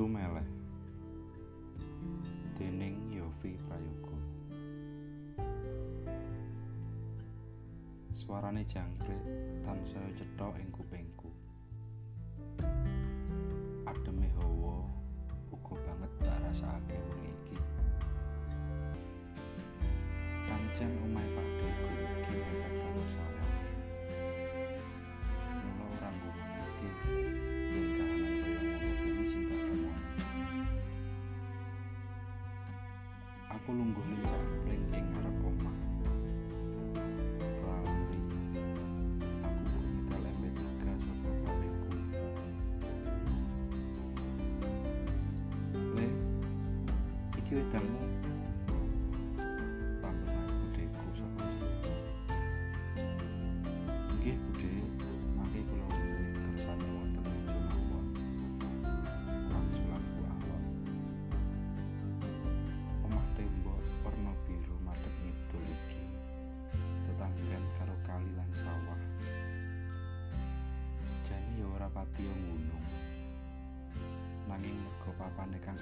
Sumeleh dening Yofi Prayogo Suarane jangkrik tansaya cetha ing kupingku. Ademe hawa uga banget tak rasake wong iki. Pancen omahe iki. Wedangmu Panggonan lan sawah. Ya ora gunung. Nanging merga papane kang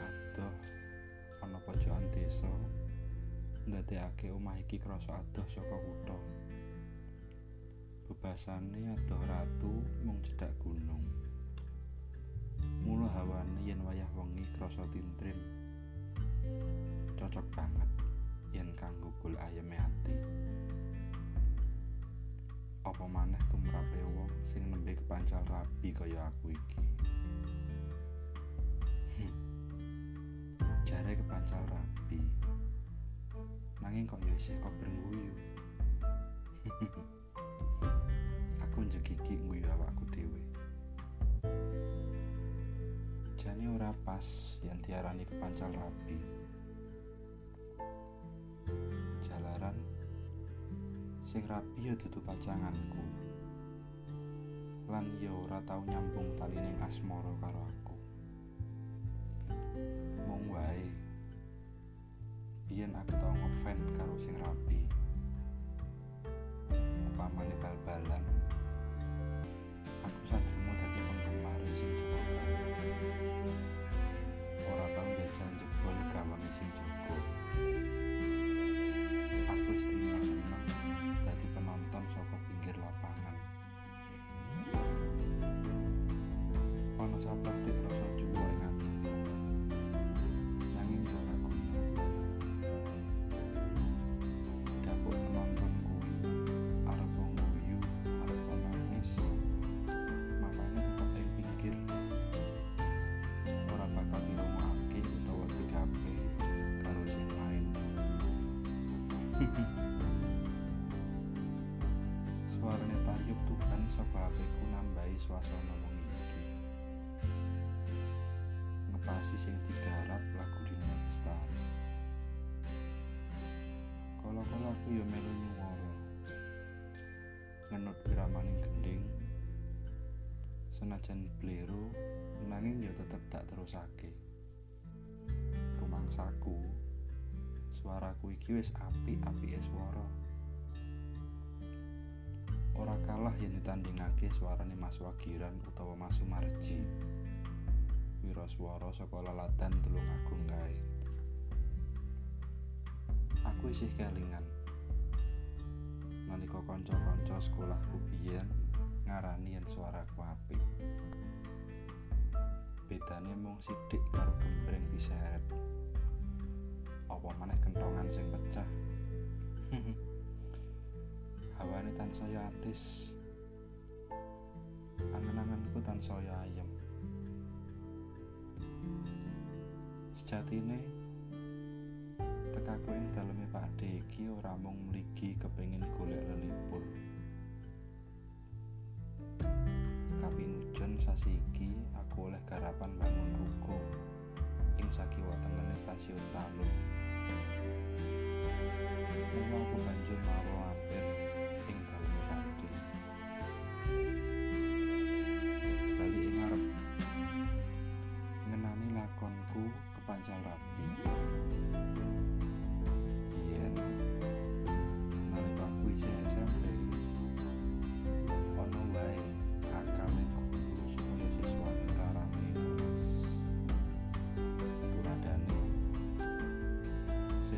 ndadekake omah iki krasa adoh saka kutha. Bebasane adoh ratu mung cedhak gunung. Mula hawane yen wayah wengi krasa tintrim. Cocok banget yen kanggo gul ayeme ati. Apa maneh tumrape wong sing nembe kepancal rabi kaya aku iki? Jare kepancal rabi nanging kok ya kok berngguyu aku njegiki ngguyu awakku dhewe. Jane ora pas yen diarani kepancal rabi. Jalaran sing rabi ya dudu pacanganku. Lan ya ora tau nyambung talining asmara karo aku. Mung wae biyen aku tau ngefan karo sing rabi upamane bal-balan? Aku satrimo dadi swasana wengi iki. Ngepasi sing digarap lagu Dina Bestari. Kala-kala aku ya melu nyuwara. Ngenut piramaning gending. Senajan blero nanging ya tetep tak terusake. Rumangsaku suaraku iki wis apik-apike swara. Ora kalah yen ditandingake suarane Mas Wagiran utawa Mas Sumarji. Wiraswara saka laladan Tulung Agung kae. Aku isih kelingan. Nalika kanca-kanca sekolahku biyen ngarani yen suaraku apik. Bedane mung sithik karo gembreng diseret. Apa maneh kentongan sing pecah. Hawane tansaya atis. Angen-angenku tansaya ayem. Sejatine tekaku ing daleme Pak D iki ora mung mligi kepengin golek lelipur. Kapinujon sasi iki aku oleh garapan bangun ruko ing sakiwa tengene stasiun Talun. Mula aku banjur mawa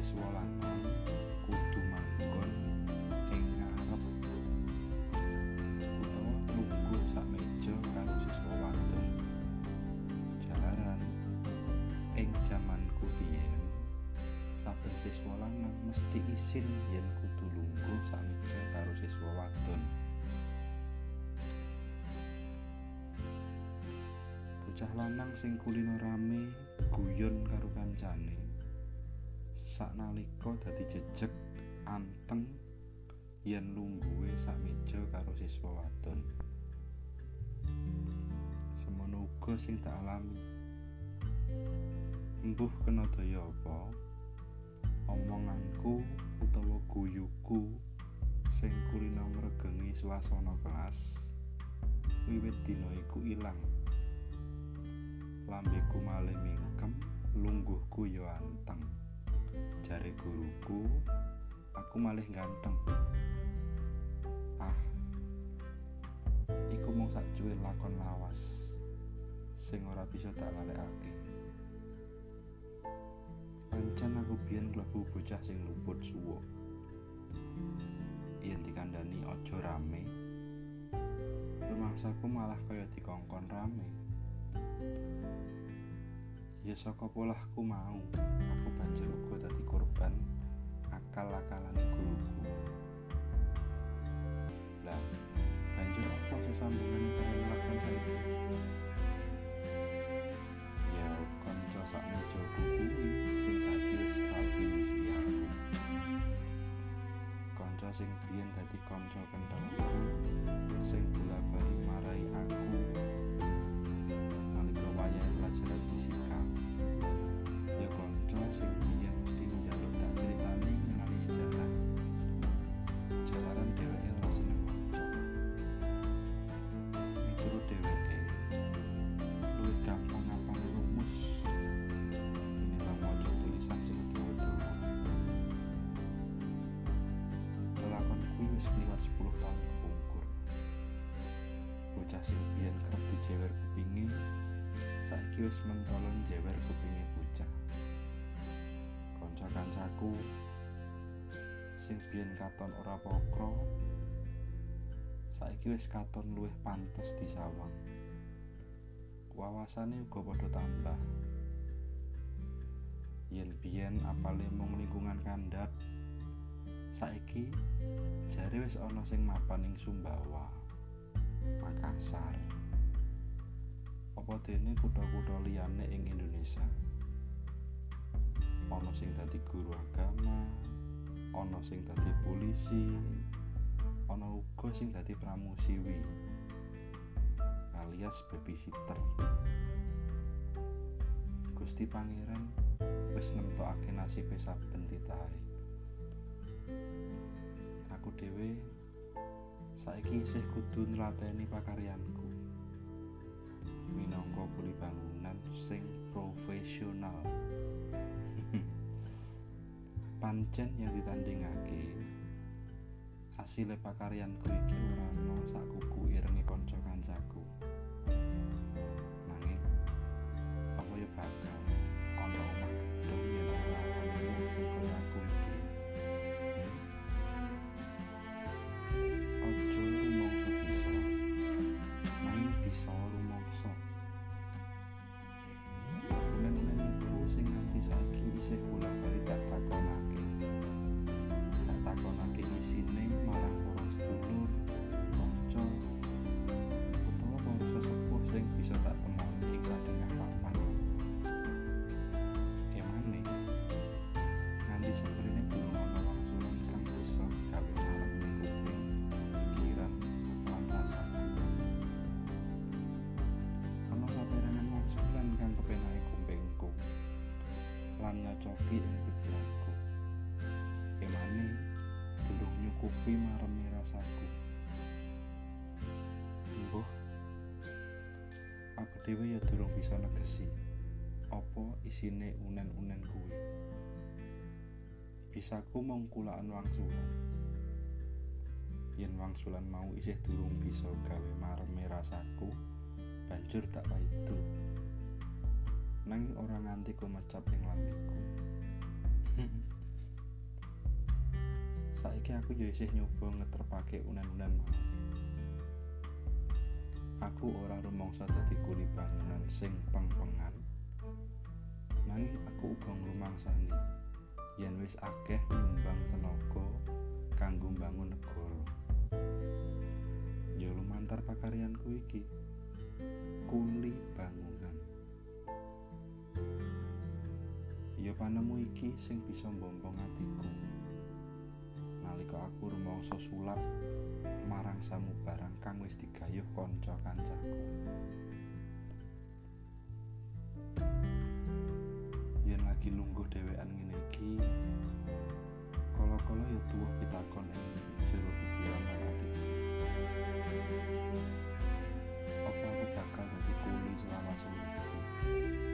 siswa lanang kudu manggon ing ngarep. Utawa lungguh sak meja karo siswa wadon. Jalaran ing jamanku biyen. Saben siswa lanang mesti isin yen kudu lungguh sak meja karo siswa wadon. Bocah lanang sing kulino rame guyon karo kancane saknalika dadi jejeg anteng yen lungguhe sak meja karo siswa wadon. Semono uga sing tak alami. Embuh kena daya apa? Omonganku utawa guyuku sing kulino ngregengi swasana kelas wiwit dina iku ilang. Lambeku malih mingkem lungguhku yo anteng jare guruku aku malih ganteng. Ah iku mung sak cuwil lakon lawas sing ora bisa tak lalekake. Pancen aku biyen klebu bocah sing luput suwo yen dikandani aja rame rumangsaku malah kaya dikongkon rame ya saka polahku mau. Aku banjur uga dadi korban akal-akalane guruku. Lah banjur apa sesambungan lakon saiki ya kanca sak mejaku kuwi sing saiki wis rapi ngisi aku. Kanca sing biyen dadi kanca kentalku sing bola-bali marai aku nalika wayahe pelajaran fisika ya kanca sing biyen mesti njaluk tak critani ngenani sejarah. Jalaran dheweke ora seneng maca miturut dheweke luwih gampang ngapal rumus. Tinimbang maca tulisan sing dawa-dawa lelakon kuwi wis kliwat 10 tahun bocah sing biyen kerep dijewer kupinge saiki wis mentolon jewer kupinge bocah kanca-kancaku sing biyen katon ora pokro saiki wis katon luwih pantes disawang. Wawasane uga padha tambah. Yen biyen apale mung lingkungan kandhap saiki jare wis ana sing mapan ing Sumbawa Makassar apa dene kutha-kutha liyane ing Indonesia? Ana sing dadi guru agama ana sing dadi polisi ana uga sing dadi pramusiwi alias babysitter. Gusti Pangeran wis nemtokake nasibe saben titahe aku dhewe saiki isih kudu nlateni pakaryanku minangka kuli bangunan sing profesional. Pancen yang ditandingake asile pakaryanku iki ora ana sak kuku irenge kanca kancaku nanging apa ya bakal dhewe ya durung bisa negesi. Apa isine unen-unen kuwi? Bisaku mung kulaan wangsulan. Yen wangsulan mau isih durung bisa gawe mareme rasaku banjur tak paido. Nanging ora nganti kumecap ing lambeku saiki aku ya isih nyoba ngeterpake unen-unen mau aku ora rumangsa dadi kuli bangunan sing peng-pengan. Nanging aku uga ngrumangsani. Yen wis akeh nyumbang tenaga kanggo mbangun negara. Ya lumantar pakaryanku iki. Kuli bangunan. Ya panemu iki sing bisa mbombong atiku nalika aku rumangsa sulap marang samu barang kang wis digayuh kanca kancaku. Yen lagi lungguh dhewean ngene iki kala-kala ya tuwa pitakon ing jero pikiran lan atiku apa aku bakal dadi kuli selama seminggu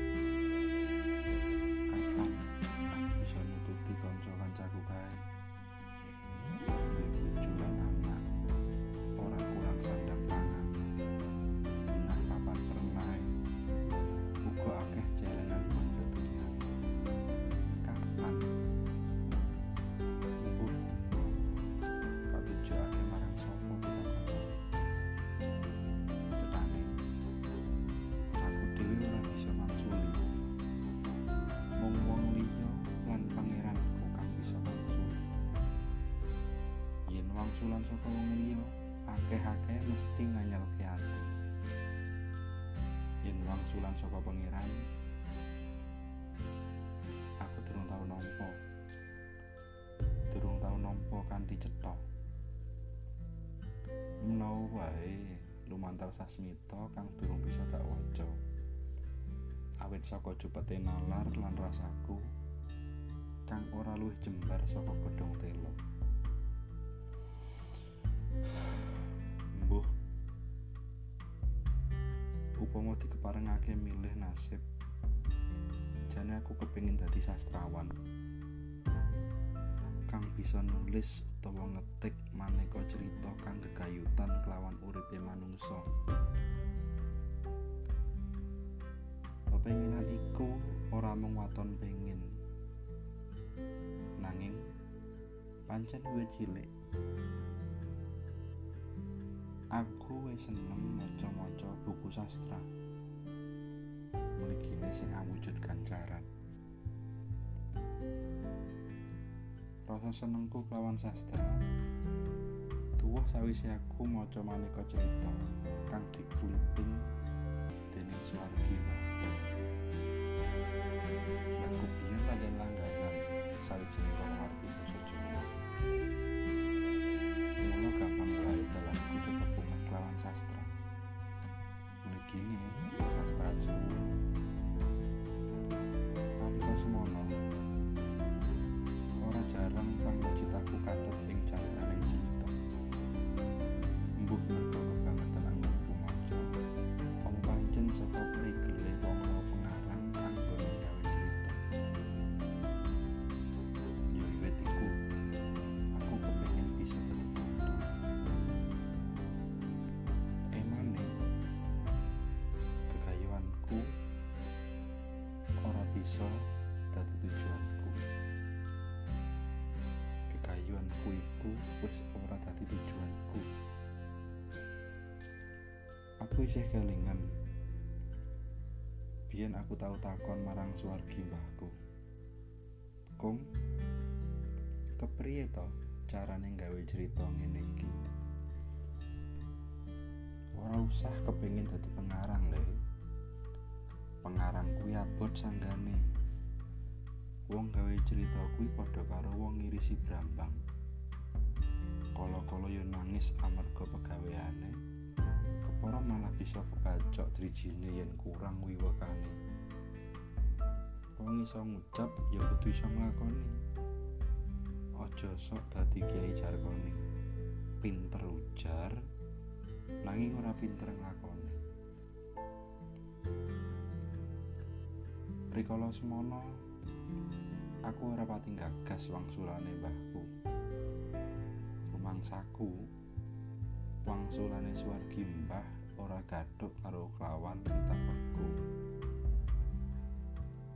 wangsulan saka wong liya akeh-akeh mesti nganyelke ati yen wangsulan saka pangeran aku durung tau nampa. Durung tau nampa kanthi cetha menawa wae lumantar sasmita kang durung bisa tak waca. Awit saka jupete nalar lan rasaku kang ora luwih jembar saka godhong telo upama dikeparengake milih nasib jane aku kepingin dadi sastrawan. Kang bisa nulis utawa ngetik maneka cerita kang gegayutan kelawan uripe manungsa. Pepenginan iku ora mung waton pengin. Nanging pancen wiwit cilik wis seneng maca-maca buku sastra. Mligine sing awujud gancaran rasa senengku kelawan sastra. Tuwuh sawise aku maca maneka cerita kang dikliping dening Suwargi Mbahku Aku biyen pancen langganan sawijining arti basa Jawa. Mula gampang wae dalanku tetep sastra. Mligine sastra Jawa ora bisa dadi tujuanku. Kegayuanku iku wis ora dadi tujuanku. Aku isih kelingan. Biyen aku tau takon marang suwargi mbahku. Kong kepriye to carane gawe cerita ngene iki? Ora usah kepengin dadi pengarang le pengarang kuwi abot sanggane. Wong gawe cerita kuwi padha karo wong ngirisi brambang. Kala-kala yo nangis amarga pegaweane. Kepara malah bisa kebacok drijine yen kurang wiwekane wong iso ngucap ya kudu iso nglakoni. Aja sok dadi kiai jargone pinter ujar. Nanging ora pinter nglakoni rikala semono aku ora pati gagas wangsulane mbahku. Rumangsaku wangsulane suwargi mbah ora gathuk karo kelawan pitapakku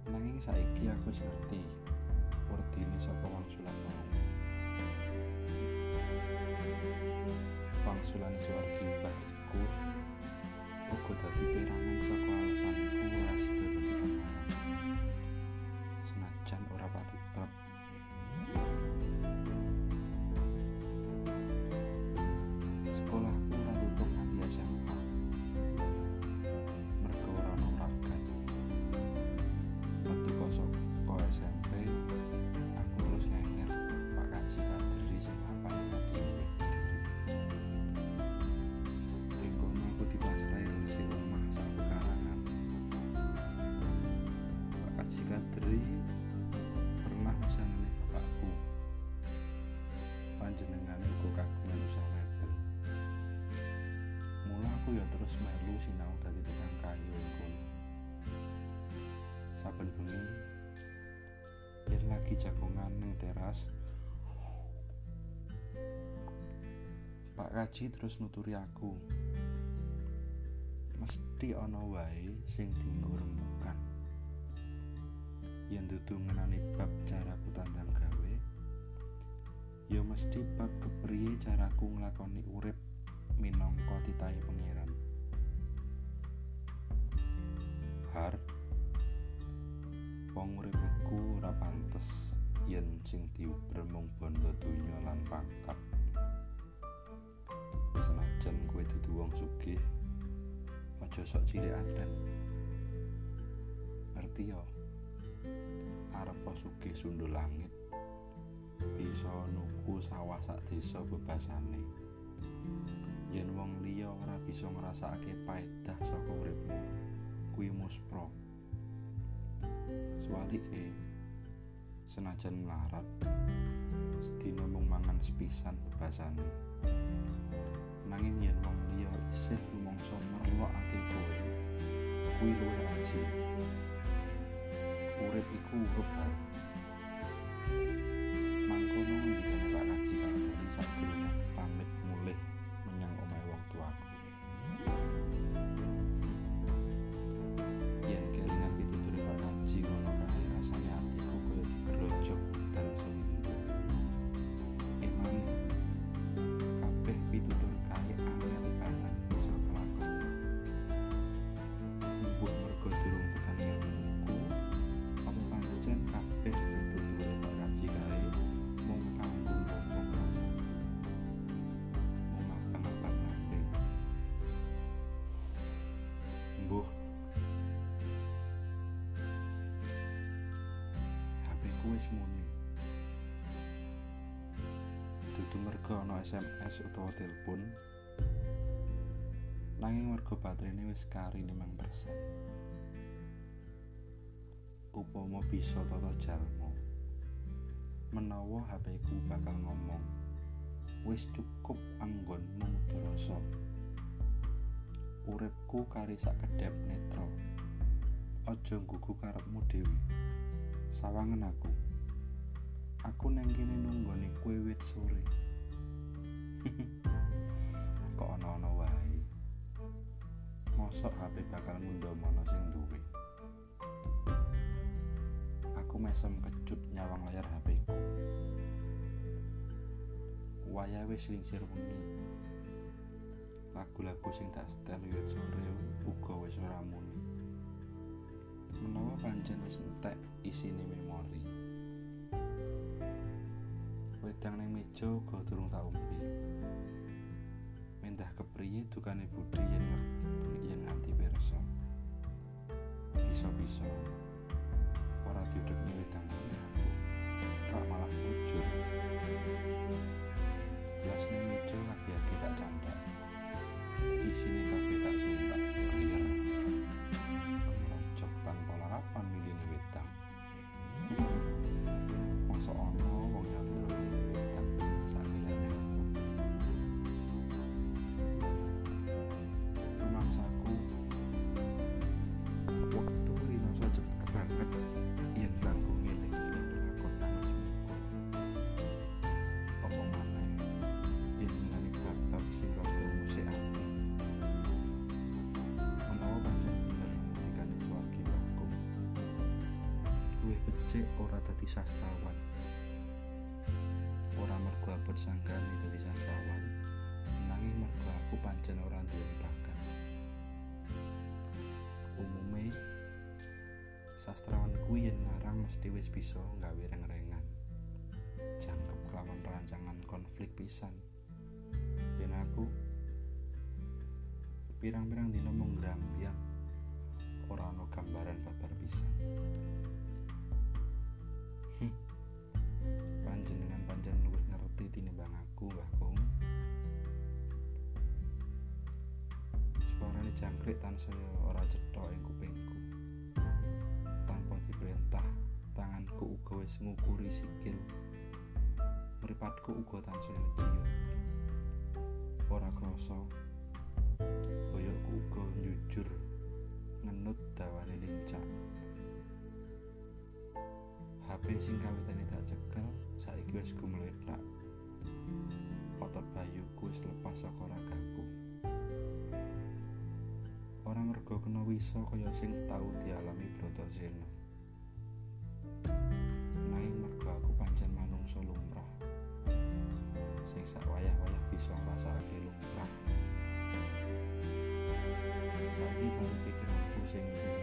nanging saiki aku ngerti werdine saka wangsulan mau. Wangsulane suwargi mbah iku uga dadi perangan saka alasanku ora panjenengane uga kagungan usaha mula aku ya terus melu sinau dadi tukang kayu kono saben bengi yen lagi jagongan ning teras Pak Kaji terus nuturi aku. Mesti ana wae sing dienggo rembukan. Yen dudu ngenani bab caraku tandang gawe ya mesti bab kepriye caraku nglakoni urip minangka titahe pangeran? Har wong urip iku ora pantes yen sing diuber mung bondo donya lan pangkat. Senajan kowe dudu wong sugih aja sok cilik aten ngerti yo? Arep sugih sundul langit bisa nuku sawah sak desa bebasane. Yen wong liya ora bisa ngrasakake paedah saka uripmu kuwi muspro. Suwalike senajan melarat sedina mung mangan sepisan bebasane. Nanging yen wong liya isih rumangsa merlokake kowe kuwi luwih aji urip iku urip wis muni dudu mergo ana SMS utawa telepon. Nanging mergo baterainya wis kari 5% upama bisa tata jalmo menawa HP ku bakal ngomong wis cukup anggonmu dorasa uripku kari sak kedhep netra aja nggugu karepmu dhewe sawangen aku aku nang kene nunggoni kowe wit sore. Kok ana-ana wae? Mosok HP bakal ngundomono sing duwe. Aku mesem kecut nyawang layar HP ku. Waya wis lingsir wengi. Lagu-lagu sing tak setel wiwit sore uga wis ora muni. Menawa pancen wis entek isine memori wedang ning meja uga durung tak umpi mendah kepriye dukane budi yen yen nganti pirsa? Bisa-bisa. Ora diudekne wedang aku rak malah bujur ora mergo abot sanggane dadi sastrawan nanging mergo aku pancen ora duwe bakat. Umume sastrawan kuwi yen narang mesti wis bisa nggawe reng-rengan. Jangkep kelawan rancangan konflik pisan. Yen aku pirang-pirang dina mung ngrambyang ora ana gambaran babar pisan. Panjenengan pancen luwih ngerti tinimbang aku, Mbah Kung. Suarane jangkrik tansaya ora cetha ing kupingku. Tanpa diperintah, tanganku uga wis ngukuri sikil. Mripatku uga tansaya ciut. Ora krasa boyokku uga jujur ngenut dawane lincak. HP sing kawitane tak cekel saiki wis gumlethak. Otot bayuku wis lepas saka ragaku. Ora mergo kena wisa kaya sing tau dialami Bratasena. Nanging mergo aku pancen manungsa lumrah. Sing sak wayah-wayah bisa ngrasakake lumrah. Saiki kang pikiranku sing isi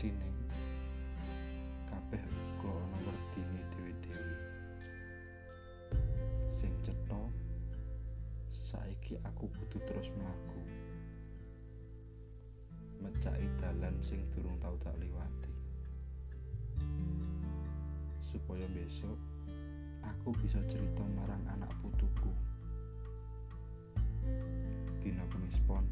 Mestine kabeh uga ana werdine dhewe-dhewe. Sing cetha saiki aku kudu terus mlaku. Mecaki dalan sing durung tau tak liwati. Supaya besok aku bisa cerita marang anak putuku. Dina Kemispon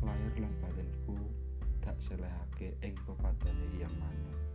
lahir lan batinku tak selehake ing pepadane Yang Manuk.